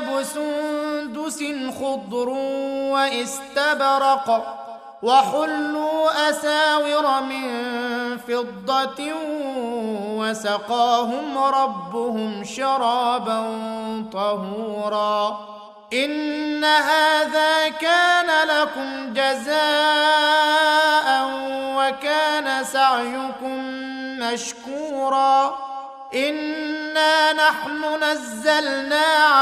ثياب سندس خضر واستبرق وحلوا أساور من فضة وسقاهم ربهم شرابا طهورا إن هذا كان لكم جزاء وكان سعيكم مشكورا إنا نحن نزلنا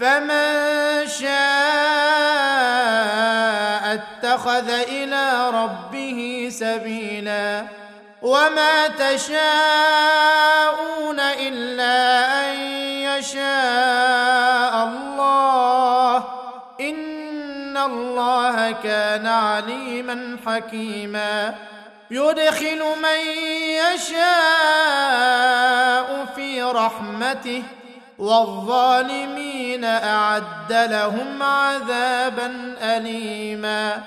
فمن شاء اتخذ إلى ربه سبيلا وما تشاءون إلا أن يشاء الله إن الله كان عليما حكيما يدخل من يشاء في رحمته والظالمين أعد لهم عذابا اليما